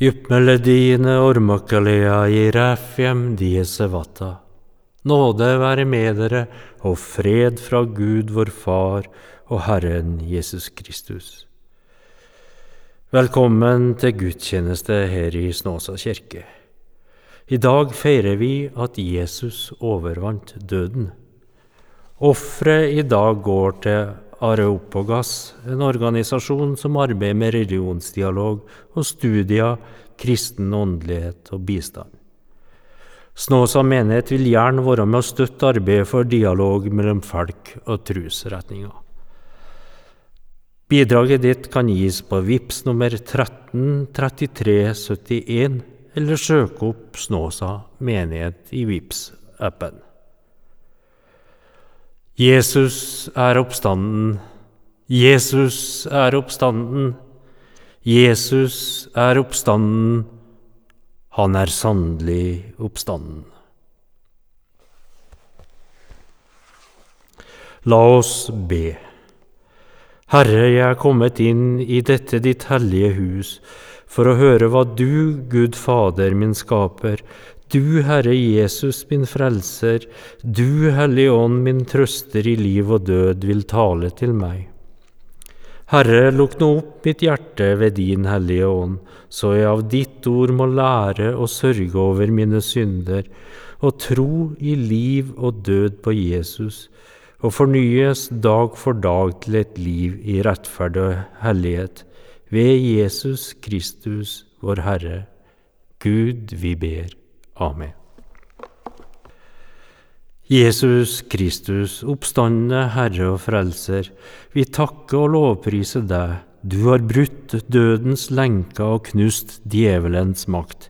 Juppmelodine ormakalea i diesevata. Nåde være med dere og fred fra Gud vår Far og Herren Jesus Kristus. Velkommen til gudstjeneste her i Snåsa kirke. I dag feirer vi at Jesus overvant døden. Offeret i dag går til Areopagas, en organisasjon som arbeider med religionsdialog og studier, kristen åndelighet og bistand. Snåsa menighet vil gjerne være med å støtte arbeidet for dialog mellom folk og trosretninger. Bidraget ditt kan gis på VIPS nummer 13 33 71 eller søke opp Snåsa menighet i VIPS-appen. Jesus er oppstanden, Jesus er oppstanden, Jesus er oppstanden, han er sannelig oppstanden. La oss be. Herre, jeg er kommet inn i dette ditt hellige hus for å høre hva du, Gud Fader min skaper, du, Herre Jesus min frelser, du, Hellige Ånd min trøster i liv og død, vil tale til meg. Herre, lukk nå opp mitt hjerte ved din Hellige Ånd, så jeg av ditt ord må lære å sørge over mine synder og tro i liv og død på Jesus, og fornyes dag for dag til et liv i rettferd og hellighet, ved Jesus Kristus, vår Herre. Gud, vi ber. Amen. Jesus Kristus, oppstandende Herre og Frelser, vi takker og lovpriser deg. Du har brutt dødens lenker og knust djevelens makt.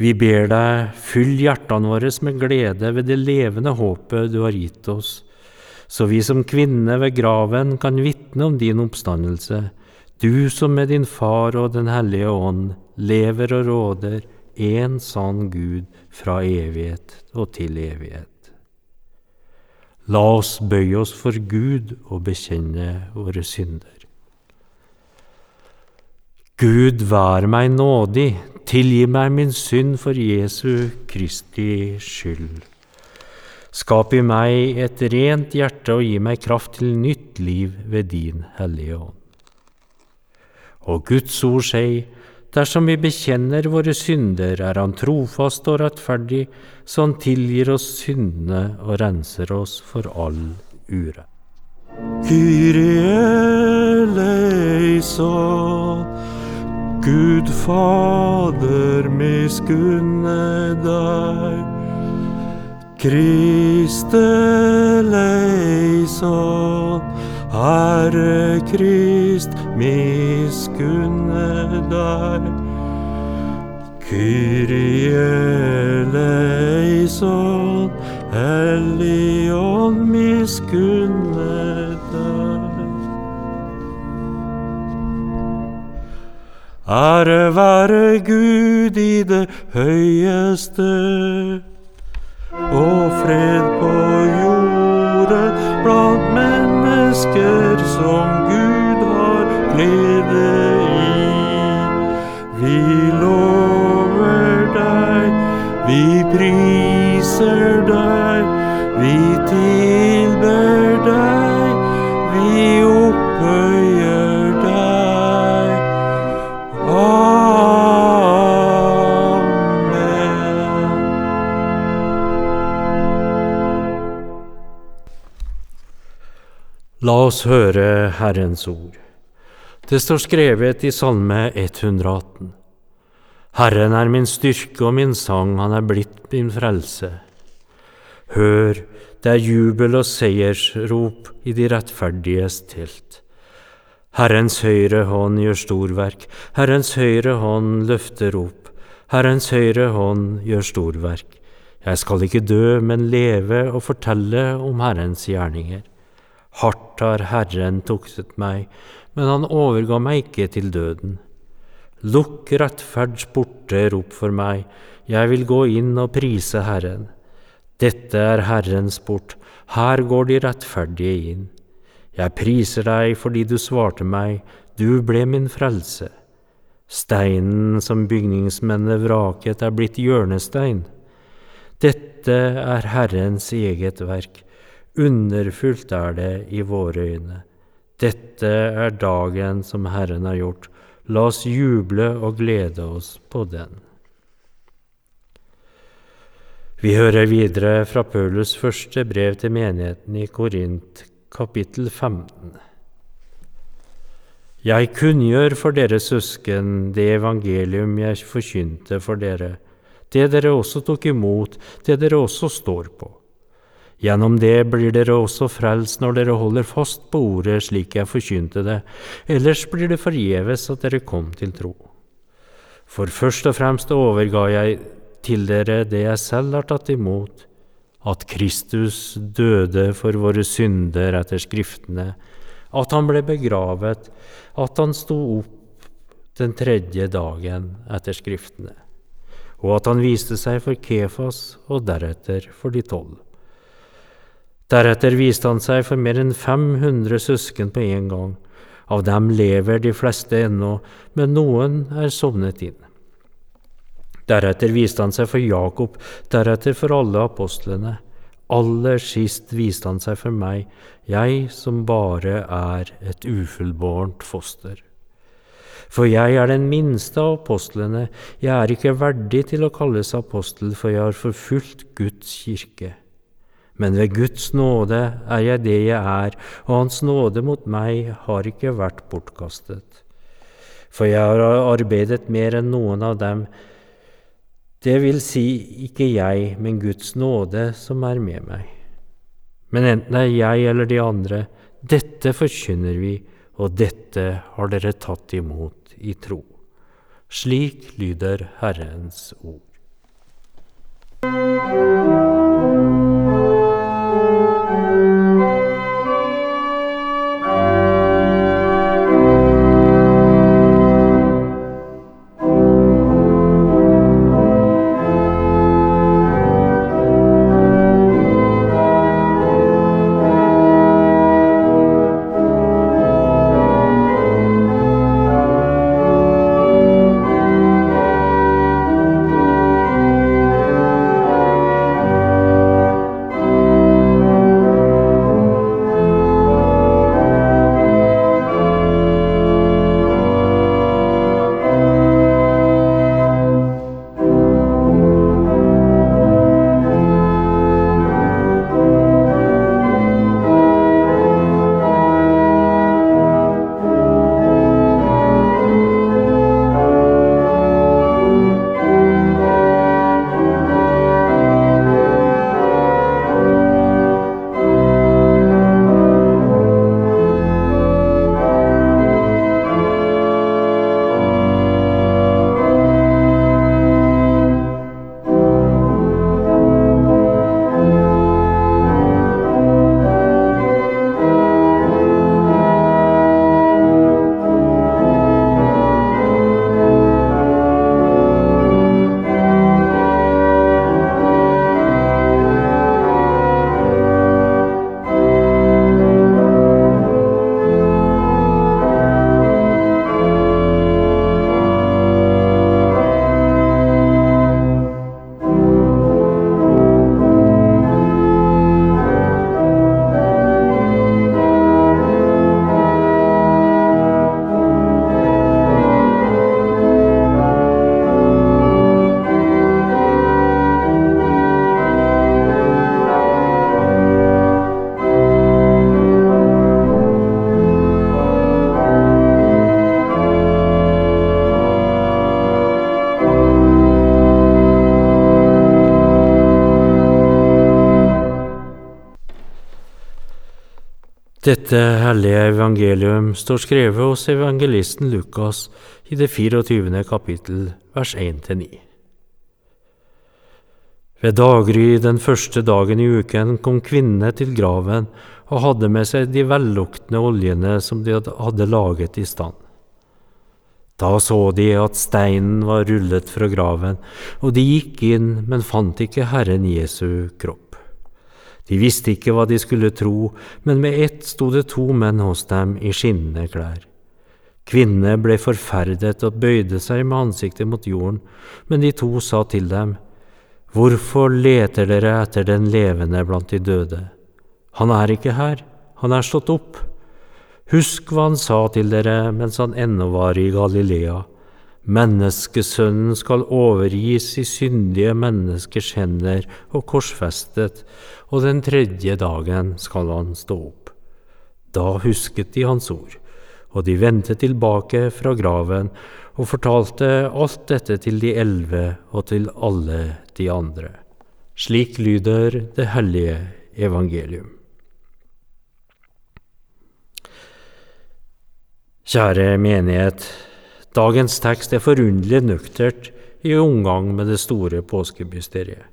Vi ber deg, fyll hjertene våre med glede ved det levende håpet du har gitt oss, så vi som kvinner ved graven kan vitne om din oppstandelse, du som med din Far og Den hellige ånd lever og råder, en sann Gud fra evighet og til evighet. La oss bøye oss for Gud og bekjenne våre synder. Gud, vær meg nådig, tilgi meg min synd for Jesu Kristi skyld. Skap i meg et rent hjerte og gi meg kraft til nytt liv ved din Hellige Ånd. Og Guds ord sier, dersom vi bekjenner våre synder, er Han trofast og rettferdig, så Han tilgir oss syndene og renser oss for all ure. Kyrie eleison, Gud Fader, miskunne deg. Kriste leison, Herre Krist, miskunne deg. Kyrie eleison, Helligånd, miskunne deg. Ære være Gud i det høyeste, og fred på jorden blant mennesker som Gud glede i. Vi lover deg, vi priser deg, vi tilber deg, vi opphøyer deg. Amen. La oss høre Herrens ord. Det står skrevet i Salme 118. Herren er min styrke og min sang, han er blitt min frelse. Hør, det er jubel og seiersrop i de rettferdiges telt. Herrens høyre hånd gjør storverk, Herrens høyre hånd løfter opp, Herrens høyre hånd gjør storverk. Jeg skal ikke dø, men leve og fortelle om Herrens gjerninger. Hardt har Herren tuktet meg, men han overga meg ikke til døden. Lukk rettferds borte, opp for meg, jeg vil gå inn og prise Herren. Dette er Herrens port, her går de rettferdige inn. Jeg priser deg fordi du svarte meg, du ble min frelse. Steinen som bygningsmennene vraket, er blitt hjørnestein. Dette er Herrens eget verk, underfullt er det i våre øyne. Dette er dagen som Herren har gjort, la oss juble og glede oss på den. Vi hører videre fra Paulus første brev til menigheten i Korint, kapittel 15. Jeg kunngjør for dere søsken det evangelium jeg forkynte for dere, det dere også tok imot, det dere også står på. Gjennom det blir dere også frelst når dere holder fast på ordet slik jeg forkynte det, ellers blir det forgjeves at dere kom til tro. For først og fremst overga jeg til dere det jeg selv har tatt imot, at Kristus døde for våre synder etter Skriftene, at han ble begravet, at han sto opp den tredje dagen etter Skriftene, og at han viste seg for Kefas og deretter for de tolv. Deretter viste han seg for mer enn 500 søsken på en gang. Av dem lever de fleste ennå, men noen er sovnet inn. Deretter viste han seg for Jakob, deretter for alle apostlene. Aller sist viste han seg for meg, jeg som bare er et ufullbårent foster. For jeg er den minste av apostlene, jeg er ikke verdig til å kalles apostel, for jeg har forfulgt Guds kirke. Men ved Guds nåde er jeg det jeg er, og Hans nåde mot meg har ikke vært bortkastet. For jeg har arbeidet mer enn noen av dem, det vil si ikke jeg, men Guds nåde som er med meg. Men enten det er jeg eller de andre, dette forkynner vi, og dette har dere tatt imot i tro. Slik lyder Herrens ord. Dette hellige evangelium står skrevet hos evangelisten Lukas i det 24. kapittel, vers 1-9. Ved daggry den første dagen i uken kom kvinnene til graven og hadde med seg de velluktende oljene som de hadde laget i stand. Da så de at steinen var rullet fra graven, og de gikk inn, men fant ikke Herren Jesu kropp. De visste ikke hva de skulle tro, men med ett sto det to menn hos dem i skinnende klær. Kvinnene ble forferdet og bøyde seg med ansiktet mot jorden, men de to sa til dem, Hvorfor leter dere etter den levende blant de døde? Han er ikke her, han er stått opp. Husk hva han sa til dere mens han ennå var i Galilea. Menneskesønnen skal overgis i syndige menneskers hender og korsfestet, og den tredje dagen skal han stå opp. Da husket de hans ord og de vendte tilbake fra graven og fortalte alt dette til de elleve og til alle de andre. Slik lyder det hellige evangelium. Kjære menighet, dagens tekst er forunderlig nøktert i omgang med det store påskebysteriet.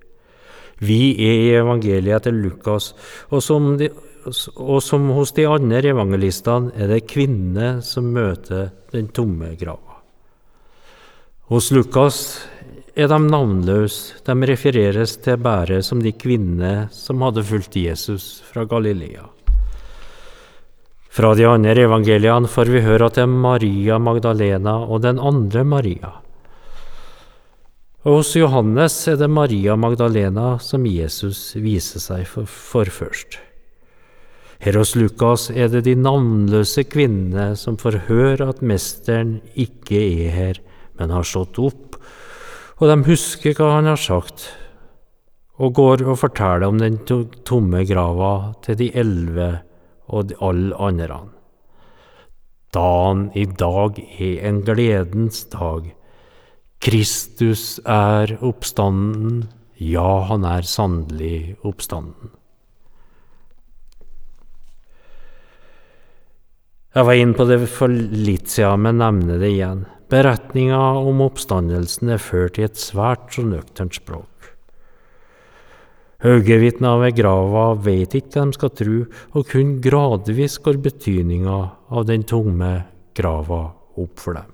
Vi er i evangeliet etter Lukas, og som de, og som hos de andre evangelistene er det kvinnene som møter den tomme grava. Hos Lukas er de navnløse, de refereres til bare som de kvinnene som hadde fulgt Jesus fra Galilea. Fra de andre evangeliene får vi høre at det er Maria Magdalena og den andre Maria. Og hos Johannes er det Maria Magdalena som Jesus viser seg for, først. Her hos Lukas er det de navnløse kvinnene som får høre at mesteren ikke er her, men har stått opp, og de husker hva han har sagt, og går og forteller om den tomme grava til de elleve og alle andre. Dagen i dag er en gledens dag. Kristus er oppstanden, ja, han er sannelig oppstanden. Jeg var inne på det for litt siden, men nevner det igjen. Beretninga om oppstandelsen er ført i et svært så nøkternt språk. Øyevitner ved grava vet ikke hva de skal tro, og kun gradvis går betydninga av den tomme grava opp for dem.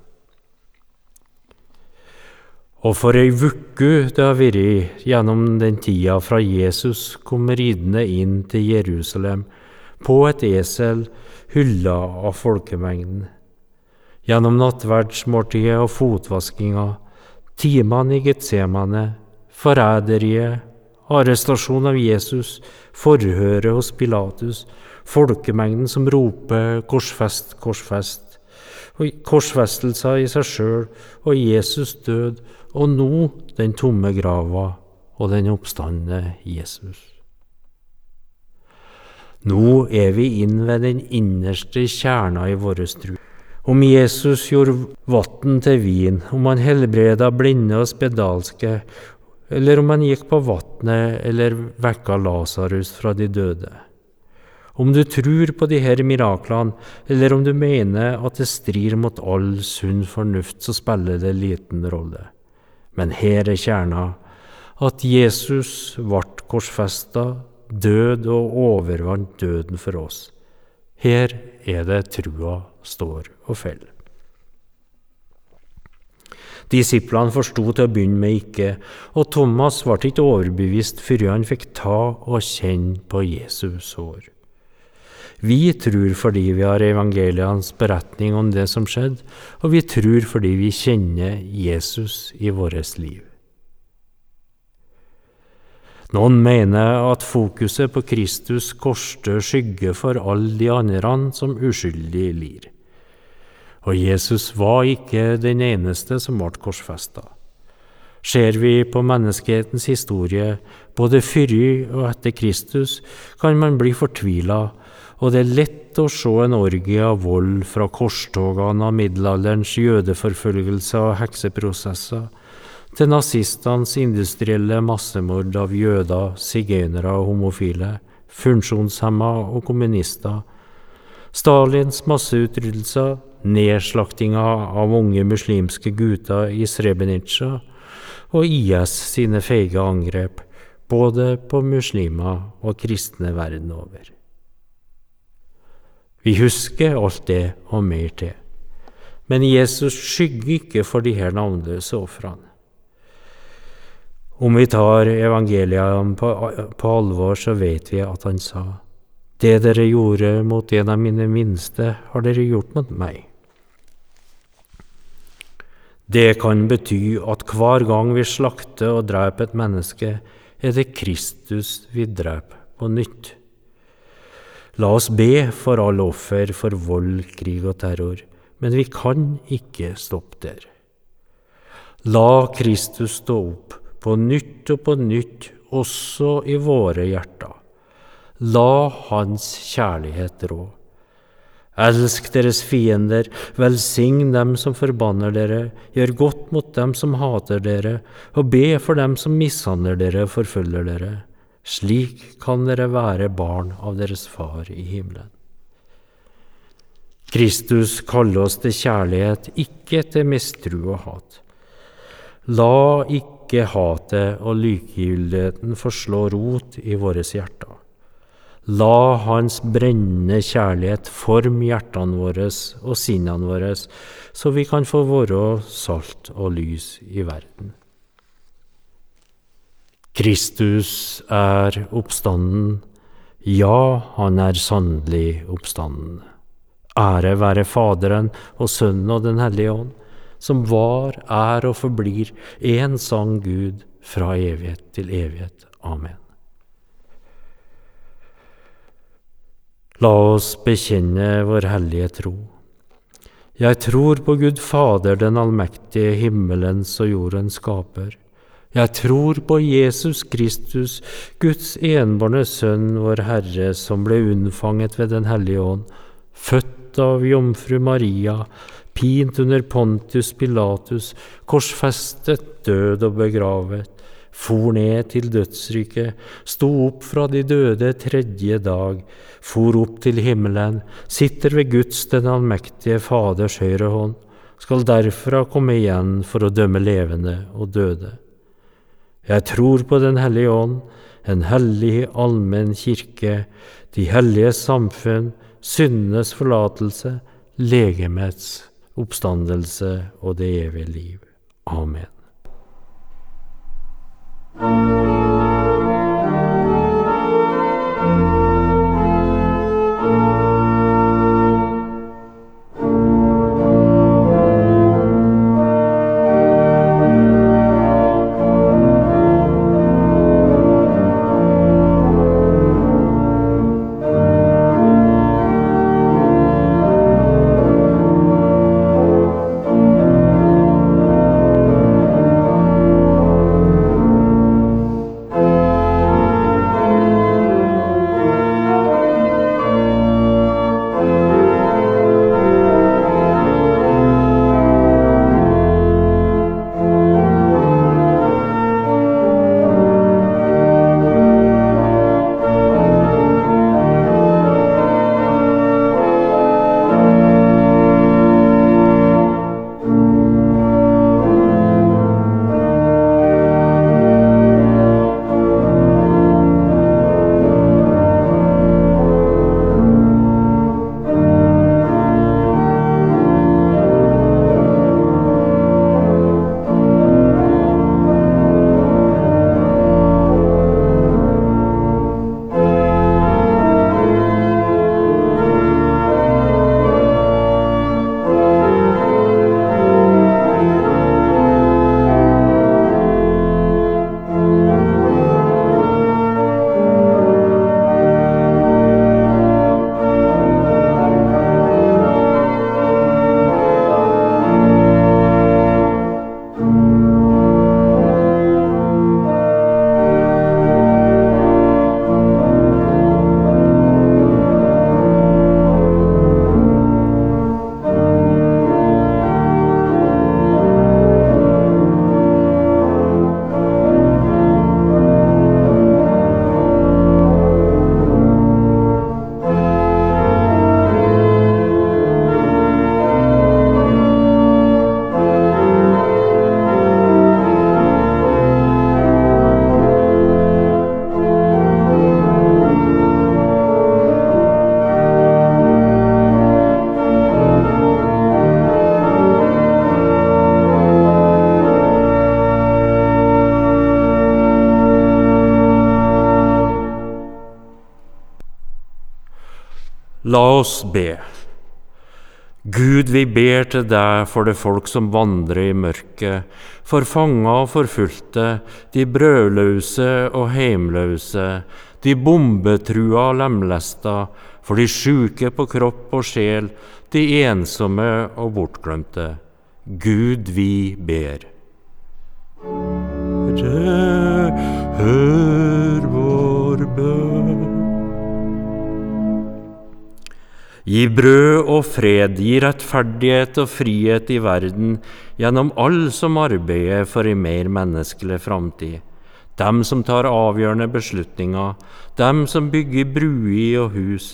Og for ei uke det har vært gjennom den tida fra Jesus kom ridende inn til Jerusalem på et esel hylla av folkemengden. Gjennom nattverdsmåltidet og fotvaskinga, timene i Getsemane, forræderiet, arrestasjon av Jesus, forhøret hos Pilatus, folkemengden som roper 'korsfest, korsfest', korsfestelser i seg sjøl, og Jesus død, og nå den tomme grava og den oppstandende Jesus. Nå er vi inn ved den innerste kjerna i vår tru. Om Jesus gjorde vann til vin, om han helbreda blinde og spedalske, eller om han gikk på vannet eller vekka Lasarus fra de døde. Om du tror på de her miraklene, eller om du mener at det strir mot all sunn fornuft, så spiller det liten rolle. Men her er kjerna, at Jesus ble korsfesta, død og overvant døden for oss. Her er det trua står og faller. Disiplene forsto til å begynne med ikke, og Thomas ble ikke overbevist før han fikk ta og kjenne på Jesus sår. Vi tror fordi vi har evangelienes beretning om det som skjedde, og vi tror fordi vi kjenner Jesus i vårt liv. Noen mener at fokuset på Kristus korste skygge for alle de andre som uskyldig lir. Og Jesus var ikke den eneste som ble korsfesta. Ser vi på menneskehetens historie, både før og etter Kristus, kan man bli fortvila, og det er lett å se en orgie av vold fra korstogene av middelalderens jødeforfølgelser og hekseprosesser til nazistenes industrielle massemord av jøder, sigøynere og homofile, funksjonshemma og kommunister, Stalins masseutryddelser, nedslaktinga av unge muslimske gutter i Srebrenica og IS sine feige angrep både på muslimer og kristne verden over. Vi husker alt det og mer til, men Jesus skygger ikke for de her navnløse ofrene. Om vi tar evangeliet på, på alvor, så vet vi at han sa, Det dere gjorde mot en av mine minste, har dere gjort mot meg. Det kan bety at hver gang vi slakter og dreper et menneske, er det Kristus vi dreper på nytt. La oss be for alle offer for vold, krig og terror, men vi kan ikke stoppe der. La Kristus stå opp på nytt og på nytt, også i våre hjerter. La Hans kjærlighet rå. Elsk deres fiender, velsign dem som forbanner dere, gjør godt mot dem som hater dere, og be for dem som mishandler dere og forfølger dere. Slik kan dere være barn av deres Far i himmelen. Kristus kaller oss til kjærlighet, ikke til mistro og hat. La ikke hatet og likegyldigheten få slå rot i våre hjerter. La Hans brennende kjærlighet forme hjertene våre og sinnene våre, så vi kan få være salt og lys i verden. Kristus er oppstanden, ja, han er sannelig oppstanden. Ære være Faderen og Sønnen og Den hellige ånd, som var, er og forblir én sann Gud fra evighet til evighet. Amen. La oss bekjenne vår hellige tro. Jeg tror på Gud Fader, den allmektige, himmelens og jordens skaper. Jeg tror på Jesus Kristus, Guds enbårne Sønn, vår Herre, som ble unnfanget ved Den hellige ånd, født av jomfru Maria, pint under Pontus Pilatus, korsfestet, død og begravet, for ned til dødsriket, sto opp fra de døde tredje dag, for opp til himmelen, sitter ved Guds den allmektige Faders høyre hånd, skal derfra komme igjen for å dømme levende og døde. Jeg tror på Den hellige ånd, en hellig allmenn kirke, de hellige samfunn, syndenes forlatelse, legemets oppstandelse og det evige liv. Amen. Música La oss be. Gud, vi ber til deg for det folk som vandrer i mørket, for fanga og forfulgte, de brødløse og heimløse, de bombetrua og lemlesta, for de sjuke på kropp og sjel, de ensomme og bortglemte. Gud, vi ber. Hør, hør Gi brød og fred, gi rettferdighet og frihet i verden gjennom alle som arbeider for en mer menneskelig framtid. Dem som tar avgjørende beslutninger, dem som bygger bruer og hus,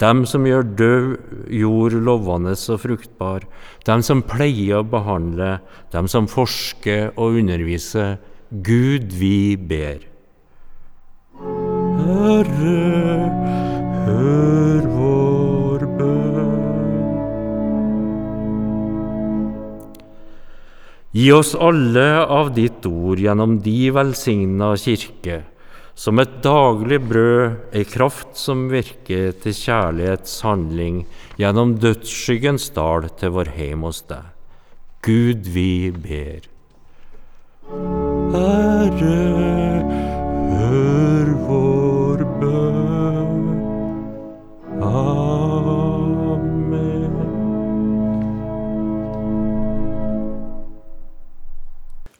dem som gjør død jord lovende og fruktbar, dem som pleier å behandle, dem som forsker og underviser. Gud, vi ber. Herre, hør vår Gi oss alle av ditt ord gjennom de velsigna kirke, som et daglig brød, ei kraft som virker til kjærlighetshandling gjennom dødsskyggens dal til vår heim hos deg. Gud, vi ber. Herre,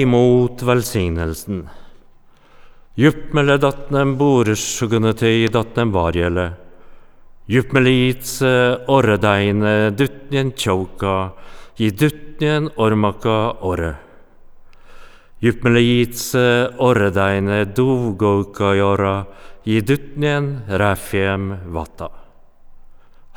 Imot velsignelsen. Juppmele datnem boresjugunetei datnem varjele. Juppmelitse orredeine dutnjen tjauka, i dutnjen ormaka orre. Juppmelitse orredeine duvgauka jora, i dutnjen ræfjem vatta.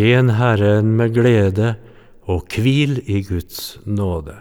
Tjen Herren med glede, og hvil i Guds nåde.